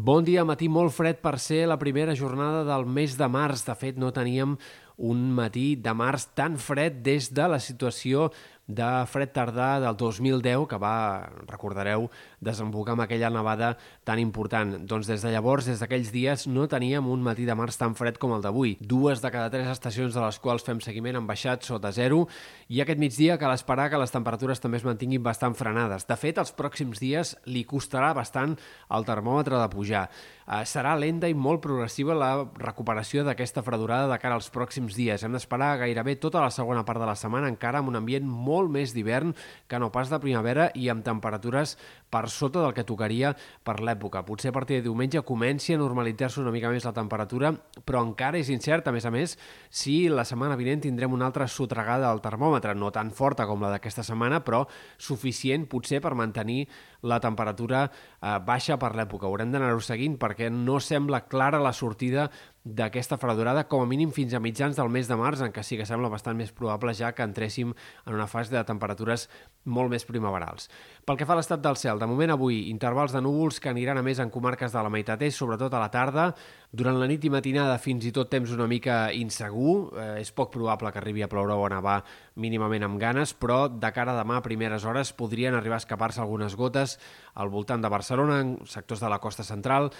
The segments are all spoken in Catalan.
Bon dia, matí molt fred per ser la primera jornada del mes de març. De fet, no teníem un matí de març tan fred des de la situació de fred tardà del 2010, que va, recordareu, desembocar amb aquella nevada tan important. Doncs des de llavors, des d'aquells dies, no teníem un matí de març tan fred com el d'avui. Dues de cada tres estacions de les quals fem seguiment han baixat sota zero i aquest migdia cal esperar que les temperatures també es mantinguin bastant frenades. De fet, els pròxims dies li costarà bastant el termòmetre de pujar. Eh, serà lenta i molt progressiva la recuperació d'aquesta fredurada de cara als pròxims dies. Hem d'esperar gairebé tota la segona part de la setmana encara amb un ambient molt molt més d'hivern que no pas de primavera i amb temperatures per sota del que tocaria per l'època. Potser a partir de diumenge comenci a normalitzar-se una mica més la temperatura, però encara és incert, a més a més, si la setmana vinent tindrem una altra sotregada al termòmetre, no tan forta com la d'aquesta setmana, però suficient potser per mantenir la temperatura eh, baixa per l'època. Haurem d'anar-ho seguint perquè no sembla clara la sortida d'aquesta fredurada, com a mínim fins a mitjans del mes de març, en què sí que sembla bastant més probable ja que entréssim en una fase de temperatures molt més primaverals. Pel que fa a l'estat del cel, de moment avui, intervals de núvols que aniran a més en comarques de la meitat est, sobretot a la tarda. Durant la nit i matinada fins i tot temps una mica insegur. Eh, és poc probable que arribi a ploure o a nevar mínimament amb ganes, però de cara a demà a primeres hores podrien arribar a escapar-se algunes gotes al voltant de Barcelona, en sectors de la costa central,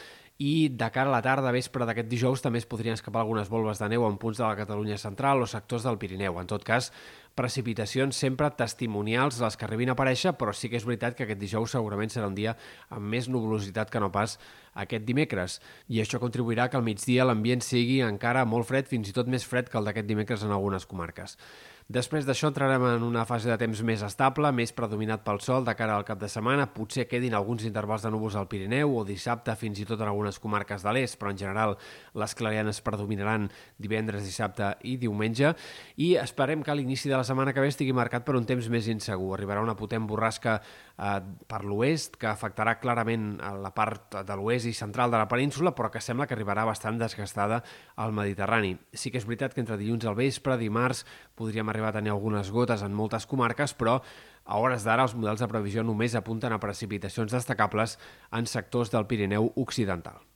i de cara a la tarda, vespre d'aquest dijous, també es podrien escapar algunes volves de neu en punts de la Catalunya central o sectors del Pirineu. En tot cas, precipitacions sempre testimonials les que arribin a aparèixer, però sí que és veritat que aquest dijous segurament serà un dia amb més nuvolositat que no pas aquest dimecres. I això contribuirà que al migdia l'ambient sigui encara molt fred, fins i tot més fred que el d'aquest dimecres en algunes comarques. Després d'això entrarem en una fase de temps més estable, més predominat pel sol de cara al cap de setmana. Potser quedin alguns intervals de núvols al Pirineu o dissabte fins i tot en algunes comarques de l'est, però en general les clarianes predominaran divendres, dissabte i diumenge. I esperem que l'inici de la setmana que ve estigui marcat per un temps més insegur. Arribarà una potent borrasca per l'oest que afectarà clarament la part de l'oest i central de la península, però que sembla que arribarà bastant desgastada al Mediterrani. Sí que és veritat que entre dilluns al vespre, dimarts, podríem arribar a tenir algunes gotes en moltes comarques, però a hores d'ara els models de previsió només apunten a precipitacions destacables en sectors del Pirineu Occidental.